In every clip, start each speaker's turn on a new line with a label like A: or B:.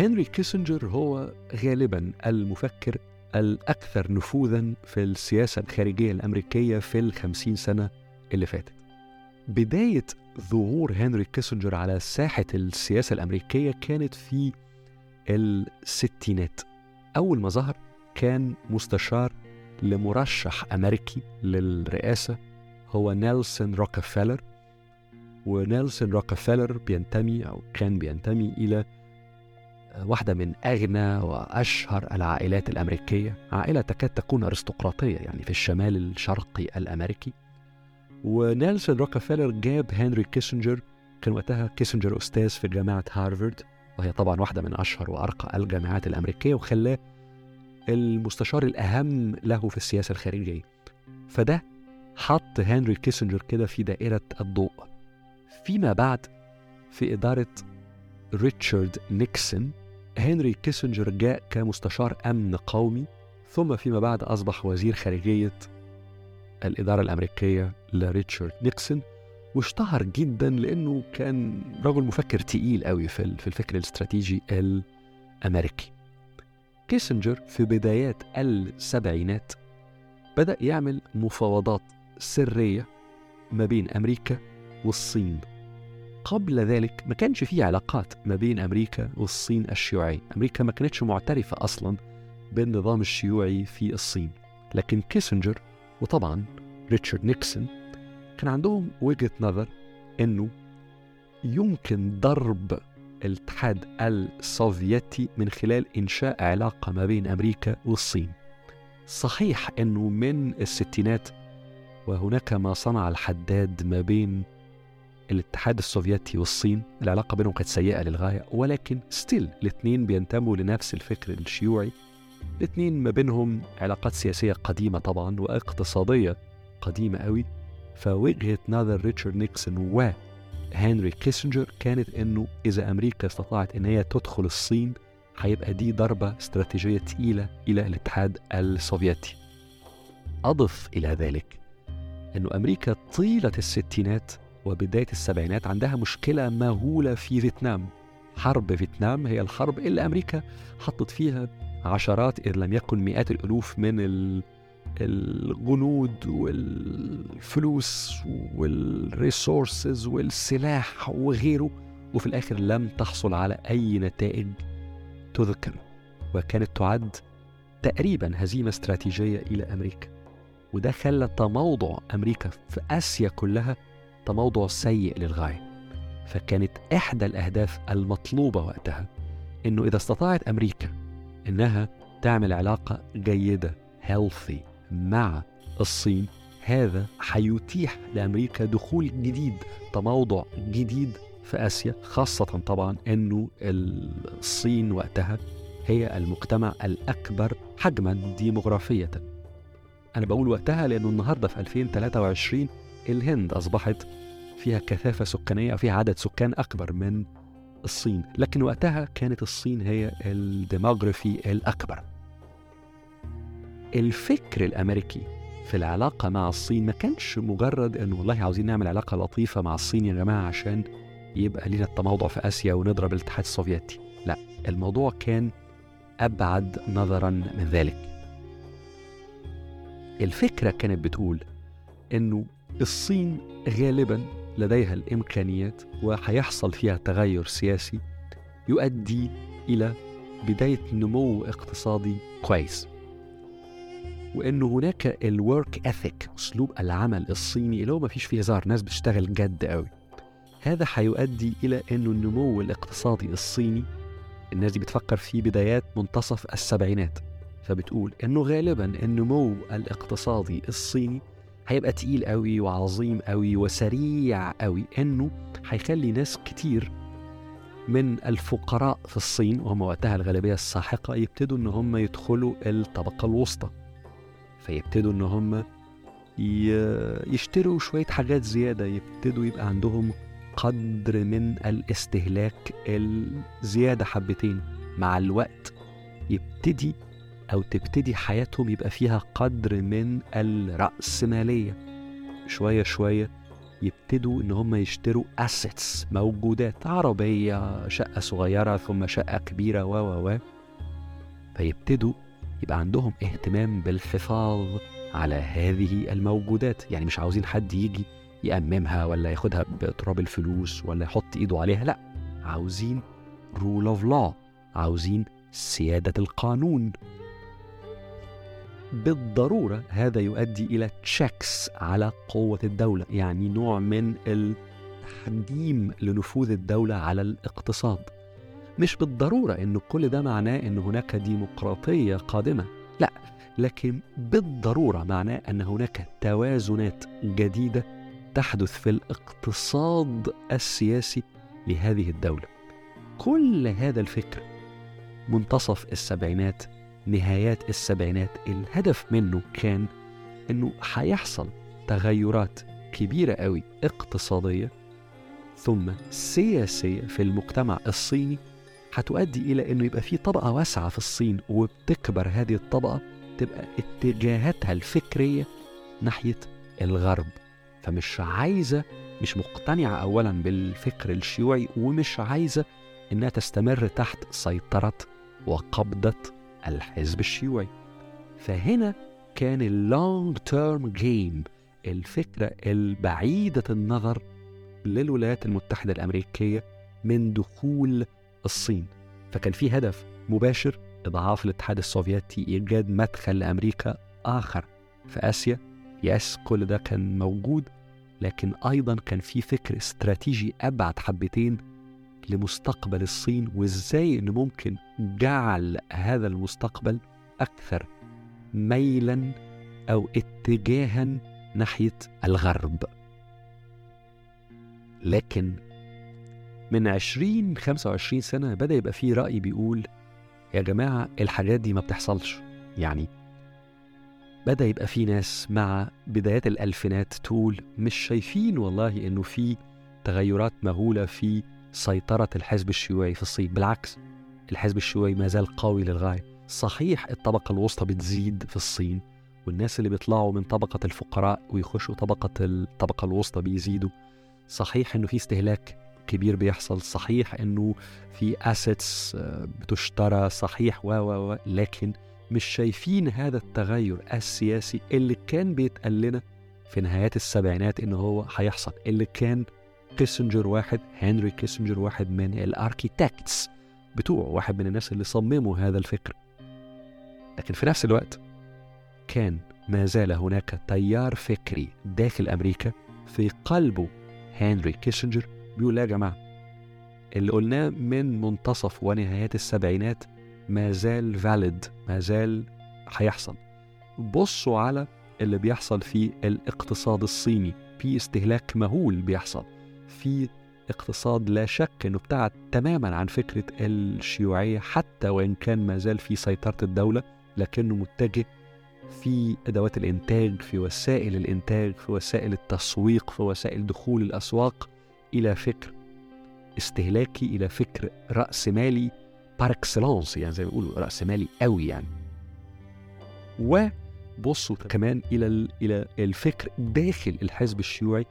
A: هنري كيسنجر هو غالبا المفكر الأكثر نفوذا في السياسة الخارجية الأمريكية في الخمسين سنة اللي فاتت. بداية ظهور هنري كيسنجر على ساحة السياسة الأمريكية كانت في الستينات. أول ما ظهر كان مستشار لمرشح أمريكي للرئاسة هو نيلسون روكفلر ونيلسون روكفلر بينتمي أو كان بينتمي إلى واحدة من أغنى وأشهر العائلات الأمريكية. عائلة تكاد تكون أرستقراطية يعني في الشمال الشرقي الأمريكي. ونيلسون روكفلر جاب هنري كيسنجر كان وقتها كيسنجر أستاذ في جامعة هارفارد وهي طبعا واحدة من أشهر وأرقى الجامعات الأمريكية وخلاه المستشار الأهم له في السياسة الخارجية. فده حط هنري كيسنجر كده في دائرة الضوء. فيما بعد في إدارة ريتشارد نيكسون هنري كيسنجر جاء كمستشار أمن قومي ثم فيما بعد أصبح وزير خارجية الإدارة الأمريكية لريتشارد نيكسون واشتهر جدا لأنه كان رجل مفكر تقيل قوي في الفكر الاستراتيجي الأمريكي. كيسنجر في بدايات السبعينات بدأ يعمل مفاوضات سرية ما بين أمريكا والصين. قبل ذلك ما كانش فيه علاقات ما بين أمريكا والصين الشيوعية أمريكا ما كانتش معترفة أصلا بالنظام الشيوعي في الصين. لكن كيسنجر وطبعا ريتشارد نيكسون كان عندهم وجهة نظر أنه يمكن ضرب الاتحاد السوفيتي من خلال إنشاء علاقة ما بين أمريكا والصين. صحيح أنه من الستينات وهناك ما صنع الحداد ما بين الاتحاد السوفيتي والصين العلاقة بينهم كانت سيئة للغاية ولكن still الاثنين بينتموا لنفس الفكر الشيوعي. الاثنين ما بينهم علاقات سياسية قديمة طبعا واقتصادية قديمة قوي فوجهة نظر ريتشارد نيكسون وهنري كيسنجر كانت إنه إذا أمريكا استطاعت إن هي تدخل الصين هيبقى دي ضربة استراتيجية تقيلة إلى الاتحاد السوفيتي. أضف إلى ذلك إنه أمريكا طيلة الستينات وبداية السبعينات عندها مشكلة مهولة في فيتنام. حرب فيتنام هي الحرب اللي أمريكا حطت فيها عشرات إذ لم يكن مئات الألوف من الجنود والفلوس وال resources والسلاح وغيره وفي الآخر لم تحصل على أي نتائج تذكر وكانت تعد تقريبا هزيمة استراتيجية إلى أمريكا. وده خلى تموضع أمريكا في آسيا كلها تموضع سيء للغاية. فكانت إحدى الأهداف المطلوبة وقتها إنه إذا استطاعت أمريكا إنها تعمل علاقة جيدة healthy مع الصين هذا حيتيح لأمريكا دخول جديد تموضع جديد في آسيا خاصة طبعا أنه الصين وقتها هي المجتمع الأكبر حجما ديموغرافية أنا بقول وقتها لأنه النهاردة في 2023 الهند أصبحت فيها كثافة سكانية فيها عدد سكان أكبر من الصين لكن وقتها كانت الصين هي الديموغرافي الأكبر. الفكر الأمريكي في العلاقة مع الصين ما كانش مجرد أنه والله عاوزين نعمل علاقة لطيفة مع الصين يا جماعة عشان يبقى لنا التموضع في آسيا ونضرب الاتحاد السوفيتي. لا الموضوع كان أبعد نظرا من ذلك. الفكرة كانت بتقول أنه الصين غالبا لديها الإمكانيات وهيحصل فيها تغير سياسي يؤدي إلى بداية نمو اقتصادي كويس. وانه هناك الورك اثيك أسلوب العمل الصيني اللي هو ما فيش فيه هزار ناس بتشتغل جد قوي هذا هيؤدي إلى إنه النمو الاقتصادي الصيني الناس دي بتفكر في بدايات منتصف السبعينات. فبتقول إنه غالبا النمو الاقتصادي الصيني هيبقى تقيل قوي وعظيم قوي وسريع قوي إنه هيخلي ناس كتير من الفقراء في الصين وهم وقتها الغالبية الساحقة يبتدوا إن هم يدخلوا الطبقة الوسطى. فيبتدوا إن هم يشتروا شوية حاجات زيادة يبتدوا يبقى عندهم قدر من الاستهلاك الزيادة حبتين. مع الوقت يبتدي أو تبتدي حياتهم يبقى فيها قدر من الرأسمالية شوية شوية يبتدوا إن هم يشتروا assets موجودات عربية شقة صغيرة ثم شقة كبيرة و و و. فيبتدوا يبقى عندهم اهتمام بالحفاظ على هذه الموجودات. يعني مش عاوزين حد يجي يأممها ولا ياخدها بتراب الفلوس ولا يحط إيده عليها لأ عاوزين rule of law عاوزين سيادة القانون. بالضرورة هذا يؤدي إلى تشيكس على قوة الدولة يعني نوع من التحجيم لنفوذ الدولة على الاقتصاد. مش بالضرورة أن كل ده معناه أن هناك ديمقراطية قادمة لا لكن بالضرورة معناه أن هناك توازنات جديدة تحدث في الاقتصاد السياسي لهذه الدولة. كل هذا الفكر منتصف السبعينات نهايات السبعينات الهدف منه كان إنه هيحصل تغيرات كبيرة قوي اقتصادية ثم سياسية في المجتمع الصيني هتؤدي إلى إنه يبقى في طبقة واسعة في الصين وبتكبر هذه الطبقة تبقى اتجاهاتها الفكرية ناحية الغرب. فمش عايزة مش مقتنعة أولا بالفكر الشيوعي ومش عايزة إنها تستمر تحت سيطرة وقبضة الحزب الشيوعي. فهنا كان ال long term game الفكرة البعيدة النظر للولايات المتحدة الأمريكية من دخول الصين. فكان في هدف مباشر إضعاف الاتحاد السوفيتي إيجاد مدخل لأمريكا آخر في آسيا. yes كل ده كان موجود لكن أيضا كان في فكر استراتيجي أبعد حبتين لمستقبل الصين وإزاي إن ممكن جعل هذا المستقبل أكثر ميلا أو اتجاها ناحية الغرب. لكن من 20 25 سنة بدأ يبقى في رأي بيقول يا جماعة الحاجات دي ما بتحصلش. يعني بدأ يبقى في ناس مع بدايات الألفينات تقول مش شايفين والله إنه في تغيرات مهولة في سيطرة الحزب الشيوعي في الصين. بالعكس الحزب الشيوعي ما زال قوي للغاية. صحيح الطبقة الوسطى بتزيد في الصين والناس اللي بيطلعوا من طبقة الفقراء ويخشوا طبقة الطبقة الوسطى بيزيدوا. صحيح إنه في استهلاك كبير بيحصل. صحيح إنه في اسيتس بتشترى. صحيح و و لكن مش شايفين هذا التغير السياسي اللي كان بيتقال لنا في نهايات السبعينات إنه هو هيحصل. اللي كان كيسنجر واحد. هنري كيسنجر واحد من ال architects بتوعه واحد من الناس اللي صمموا هذا الفكر. لكن في نفس الوقت كان ما زال هناك تيار فكري داخل أمريكا في قلبه هنري كيسنجر بيقول يا جماعة اللي قلناه من منتصف ونهايات السبعينات ما زال فاليد ما زال هيحصل. بصوا على اللي بيحصل في الاقتصاد الصيني في استهلاك مهول بيحصل. في اقتصاد لا شك إنه ابتعد تماما عن فكرة الشيوعية حتى وإن كان ما زال في سيطرة الدولة لكنه متجه في أدوات الإنتاج في وسائل الإنتاج في وسائل التسويق في وسائل دخول الأسواق إلى فكر استهلاكي إلى فكر راسمالي par excellence يعني زي ما بيقولوا راسمالي قوي يعني. وبصوا كمان إلى إلى الفكر داخل الحزب الشيوعي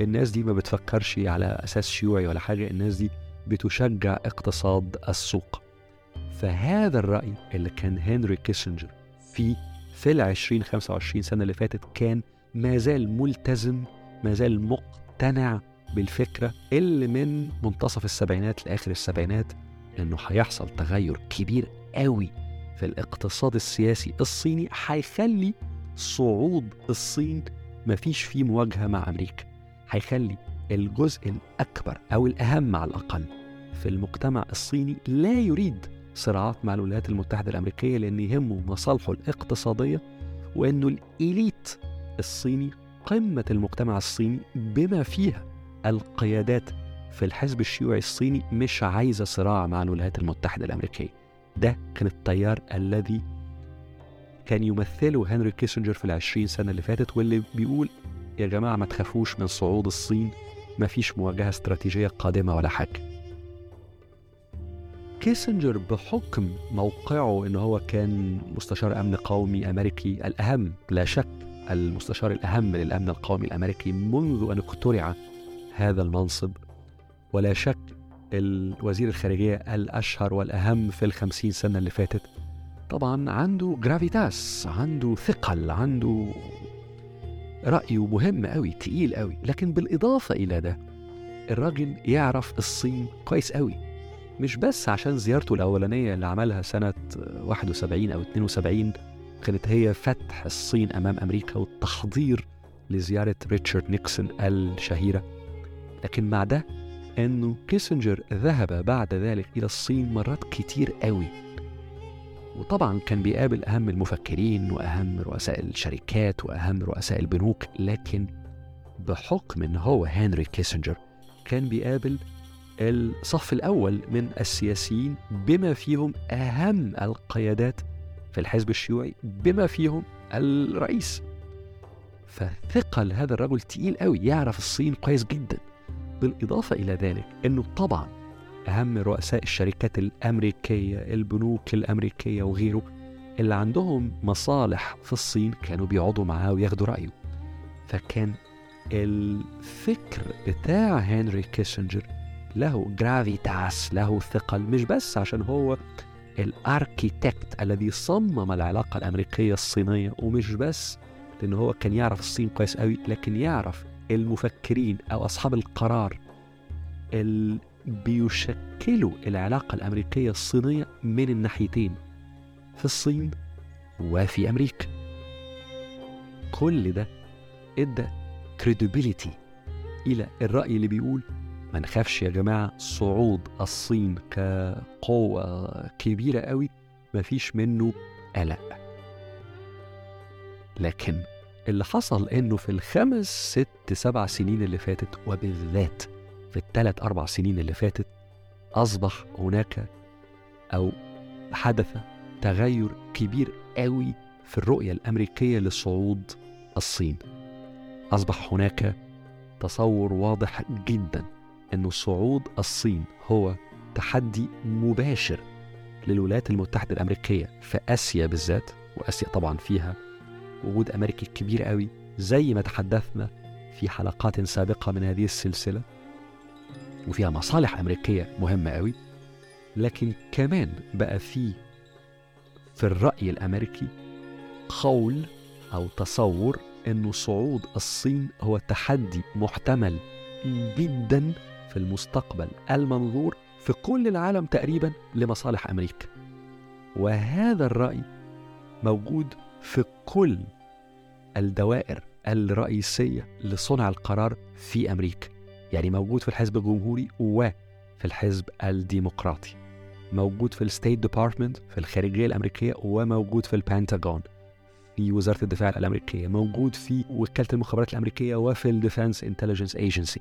A: الناس دي ما بتفكرش على أساس شيوعي ولا حاجة الناس دي بتشجع اقتصاد السوق. فهذا الرأي اللي كان هنري كيسنجر فيه في ال 20 25 سنة اللي فاتت كان ما زال ملتزم ما زال مقتنع بالفكرة اللي من منتصف السبعينات لآخر السبعينات إنه هيحصل تغير كبير قوي في الاقتصاد السياسي الصيني هيخلي صعود الصين مفيش فيه مواجهة مع أمريكا. هيخلي الجزء الأكبر أو الأهم على الأقل في المجتمع الصيني لا يريد صراعات مع الولايات المتحدة الأمريكية لأن يهمه مصالحه الاقتصادية وأنه ال elite الصيني قمة المجتمع الصيني بما فيها القيادات في الحزب الشيوعي الصيني مش عايزة صراع مع الولايات المتحدة الأمريكية. ده كان التيار الذي كان يمثله هنري كيسنجر في العشرين سنة اللي فاتت واللي بيقول يا جماعة ما تخافوش من صعود الصين. ما فيش مواجهة استراتيجية قادمة ولا حاجة. كيسنجر بحكم موقعه إن هو كان مستشار أمن قومي أمريكي الأهم لا شك المستشار الأهم للأمن القومي الأمريكي منذ أن اخترع هذا المنصب. ولا شك الوزير الخارجية الأشهر والأهم في الخمسين سنة اللي فاتت طبعا عنده جرافيتاس عنده ثقل عنده رأيه مهم قوي تقيل قوي لكن بالإضافة إلى ده الراجل يعرف الصين كويس قوي مش بس عشان زيارته الأولانية اللي عملها سنة 71 أو 72 كانت هي فتح الصين أمام أمريكا والتحضير لزيارة ريتشارد نيكسون الشهيرة. لكن مع ده أنه كيسنجر ذهب بعد ذلك إلى الصين مرات كتير قوي وطبعا كان بيقابل أهم المفكرين وأهم رؤساء الشركات وأهم رؤساء البنوك لكن بحكم أن هو هنري كيسنجر كان بيقابل الصف الأول من السياسيين بما فيهم أهم القيادات في الحزب الشيوعي بما فيهم الرئيس. فثقل هذا الرجل تقيل قوي يعرف الصين كويس جدا. بالإضافة إلى ذلك أنه طبعا أهم رؤساء الشركات الأمريكية البنوك الأمريكية وغيره اللي عندهم مصالح في الصين كانوا بيقعدوا معاه وياخدوا رأيه. فكان الفكر بتاع هنري كيسنجر له gravitas له ثقل مش بس عشان هو ال architect الذي صمم العلاقة الأمريكية الصينية ومش بس لأن هو كان يعرف الصين كويس قوي لكن يعرف المفكرين أو أصحاب القرار بيشكلوا العلاقة الأمريكية الصينية من الناحيتين في الصين وفي أمريكا. كل ده إدى credibility إلى الرأي اللي بيقول ما نخافش يا جماعة صعود الصين كقوة كبيرة قوي مفيش منه قلق. لكن اللي حصل إنه في الخمس ست سبع سنين اللي فاتت وبالذات في الثلاث أربع سنين اللي فاتت أصبح هناك أو حدث تغير كبير قوي في الرؤية الأمريكية لصعود الصين. أصبح هناك تصور واضح جدا أن صعود الصين هو تحدي مباشر للولايات المتحدة الأمريكية في آسيا بالذات وآسيا طبعا فيها وجود أمريكي كبير قوي زي ما تحدثنا في حلقات سابقة من هذه السلسلة. وفيها مصالح أمريكية مهمة قوي. لكن كمان بقى في في الرأي الأمريكي قول أو تصور أنه صعود الصين هو تحدي محتمل جدا في المستقبل المنظور في كل العالم تقريبا لمصالح أمريكا. وهذا الرأي موجود في كل الدوائر الرئيسية لصنع القرار في أمريكا. يعني موجود في الحزب الجمهوري وفي الحزب الديمقراطي. موجود في ال State Department في الخارجية الأمريكية وموجود في البنتاغون في وزارة الدفاع الأمريكية. موجود في وكالة المخابرات الأمريكية وفي ال Defense Intelligence Agency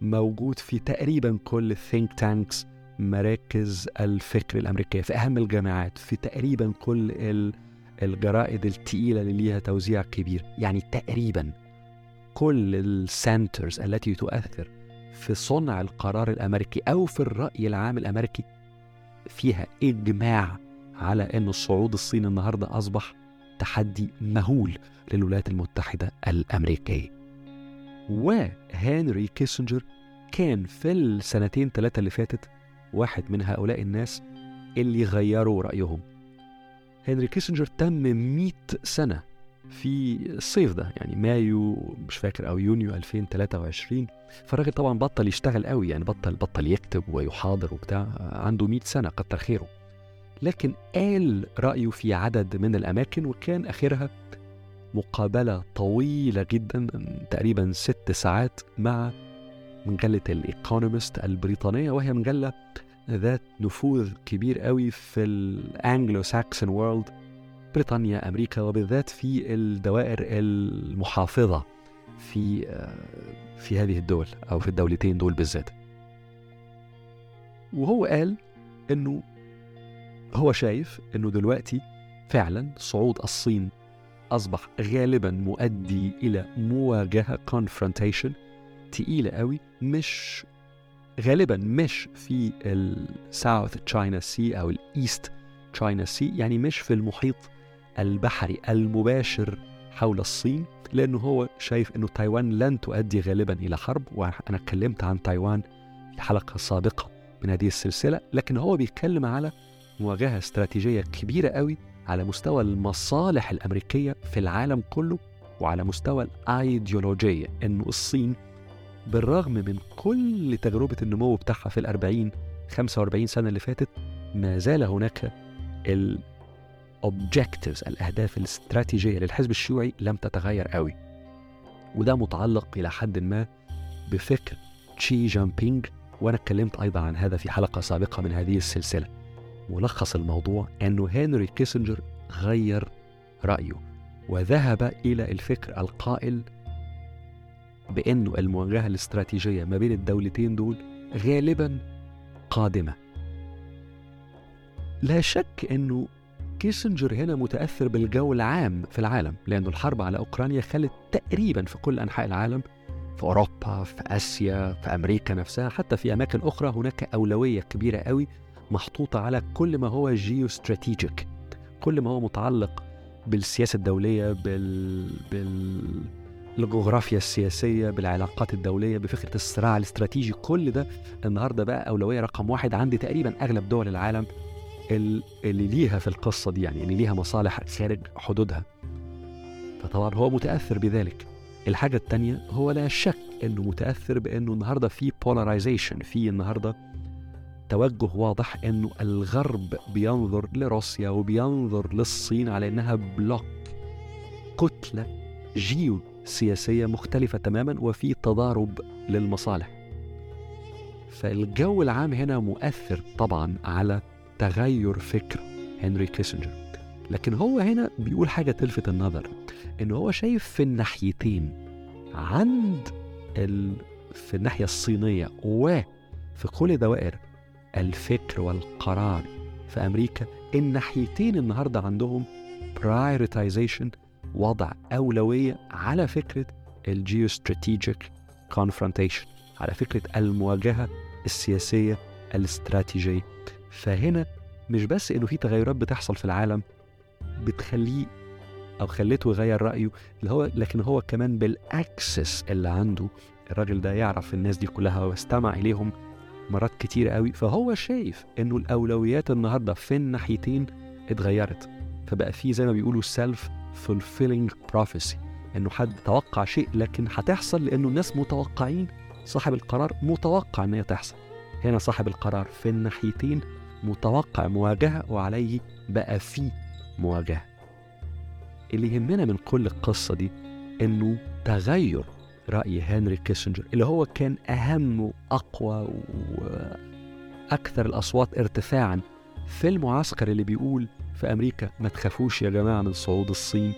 A: موجود في تقريبا كل ال think tanks مراكز الفكر الأمريكية. في أهم الجامعات في تقريبا كل الجرائد التقيلة اللي ليها توزيع كبير. يعني تقريبا كل ال centers التي تؤثر في صنع القرار الأمريكي أو في الرأي العام الأمريكي فيها إجماع على أن الصعود الصيني النهاردة أصبح تحدي مهول للولايات المتحدة الأمريكية وهنري كيسنجر كان في السنتين ثلاثة اللي فاتت واحد من هؤلاء الناس اللي غيروا رأيهم. هنري كيسنجر تم 100 سنة في الصيف ده يعني مايو مش فاكر أو يونيو 2023 فالراجل طبعا بطل يشتغل قوي يعني بطل بطل يكتب ويحاضر وبتاع عنده 100 سنة كتر خيره. لكن قال رأيه في عدد من الأماكن وكان آخرها مقابلة طويلة جدا تقريبا ست ساعات مع مجلة الإيكونومست البريطانية وهي مجلة ذات نفوذ كبير قوي في الأنجلو ساكسون وورلد بريطانيا أمريكا وبالذات في الدوائر المحافظة في في هذه الدول أو في الدولتين دول بالذات. وهو قال إنه هو شايف إنه دلوقتي فعلا صعود الصين أصبح غالبا مؤدي إلى مواجهة confrontation تقيلة قوي مش غالبا مش في ال South China Sea أو ال East China Sea يعني مش في المحيط البحري المباشر حول الصين لأنه هو شايف أنه تايوان لن تؤدي غالبا إلى حرب وأنا اتكلمت عن تايوان في حلقة سابقة من هذه السلسلة لكن هو بيتكلم على مواجهة استراتيجية كبيرة قوي على مستوى المصالح الأمريكية في العالم كله وعلى مستوى الأيديولوجية أنه الصين بالرغم من كل تجربة النمو بتاعها في الأربعين 45 سنة اللي فاتت ما زال هناك objectives الأهداف الاستراتيجية للحزب الشيوعي لم تتغير قوي. وده متعلق إلى حد ما بفكر تشي جامبينج وأنا اتكلمت أيضا عن هذا في حلقة سابقة من هذه السلسلة. ملخص الموضوع أنه هنري كيسنجر غير رأيه وذهب إلى الفكر القائل بأنه المواجهة الاستراتيجية ما بين الدولتين دول غالبا قادمة. لا شك أنه كيسنجر هنا متأثر بالجو العام في العالم لأنه الحرب على أوكرانيا خلت تقريبا في كل أنحاء العالم في أوروبا في آسيا في أمريكا نفسها حتى في أماكن أخرى هناك أولوية كبيرة قوي محطوطة على كل ما هو جيو استراتيجيك كل ما هو متعلق بالسياسة الدولية بال... بال... الجغرافيا السياسية بالعلاقات الدولية بفكرة الصراع الاستراتيجي كل ده النهاردة بقى أولوية رقم واحد عند تقريبا أغلب دول العالم. اللي ليها في القصة دي يعني اللي ليها مصالح خارج حدودها. فطبعا هو متأثر بذلك. الحاجة التانية هو لا شك أنه متأثر بأنه النهاردة في polarization في النهاردة توجه واضح أنه الغرب بينظر لروسيا وبينظر للصين على أنها bloc كتلة جيو سياسية مختلفة تماما وفي تضارب للمصالح. فالجو العام هنا مؤثر طبعا على تغير فكر هنري كيسنجر. لكن هو هنا بيقول حاجة تلفت النظر إن هو شايف في الناحيتين عند ال... في الناحية الصينية وفي كل دوائر الفكر والقرار. في أمريكا الناحيتين النهاردة عندهم prioritization وضع أولوية على فكرة الجيوستراتيجيك confrontation على فكرة المواجهة السياسية الاستراتيجية. فهنا مش بس إنه في تغيرات بتحصل في العالم بتخليه أو خليته يغير رأيه اللي هو لكن هو كمان بالأكسس اللي عنده الراجل ده يعرف الناس دي كلها واستمع إليهم مرات كتير قوي فهو شايف إنه الأولويات النهارده في الناحيتين اتغيرت. فبقى في زي ما بيقولوا سيلف fulfilling prophecy إنه حد توقع شيء لكن هتحصل لأنه الناس متوقعين صاحب القرار متوقع إن هي تحصل. هنا صاحب القرار في الناحيتين متوقع مواجهة وعليه بقى في مواجهة. اللي يهمنا من كل القصة دي إنه تغير رأي هنري كيسنجر اللي هو كان أهم وأقوى وأكثر الأصوات ارتفاعا في المعسكر اللي بيقول في أمريكا ما تخافوش يا جماعة من صعود الصين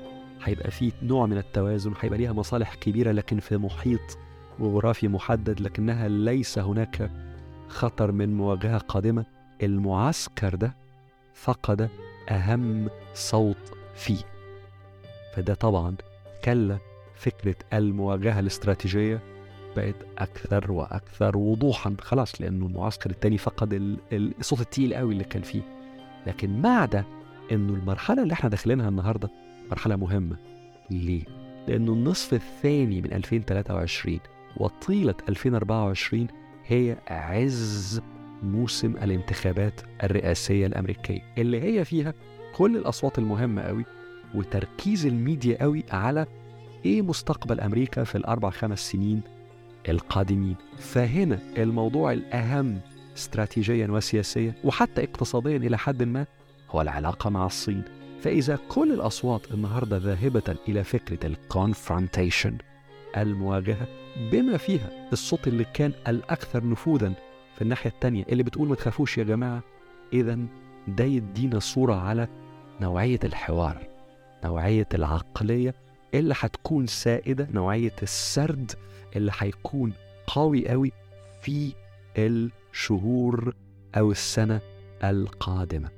A: هيبقى في نوع من التوازن هيبقى ليها مصالح كبيرة لكن في محيط جغرافي محدد لكنها ليس هناك خطر من مواجهة قادمة المعسكر ده فقد أهم صوت فيه. فده طبعا كلا فكرة المواجهة الاستراتيجية بقت أكثر وأكثر وضوحا خلاص لأنه المعسكر التاني فقد الصوت التقيل قوي اللي كان فيه. لكن مع ده إنه المرحلة اللي إحنا داخلينها النهاردة مرحلة مهمة؟ ليه؟ لأنه النصف الثاني من 2023 وطيلة 2024 هي عز موسم الانتخابات الرئاسية الأمريكية اللي هي فيها كل الأصوات المهمة قوي وتركيز الميديا قوي على إيه مستقبل أمريكا في الأربع خمس سنين القادمين. فهنا الموضوع الأهم استراتيجيا وسياسيا وحتى اقتصاديا إلى حد ما هو العلاقة مع الصين. فإذا كل الأصوات النهاردة ذاهبة إلى فكرة ال confrontation المواجهة بما فيها الصوت اللي كان الأكثر نفوذا في الناحية التانية اللي بتقول ما تخافوش يا جماعة إذا ده يدينا صورة على نوعية الحوار نوعية العقلية اللي هتكون سائدة نوعية السرد اللي هيكون قوي قوي في الشهور أو السنة القادمة.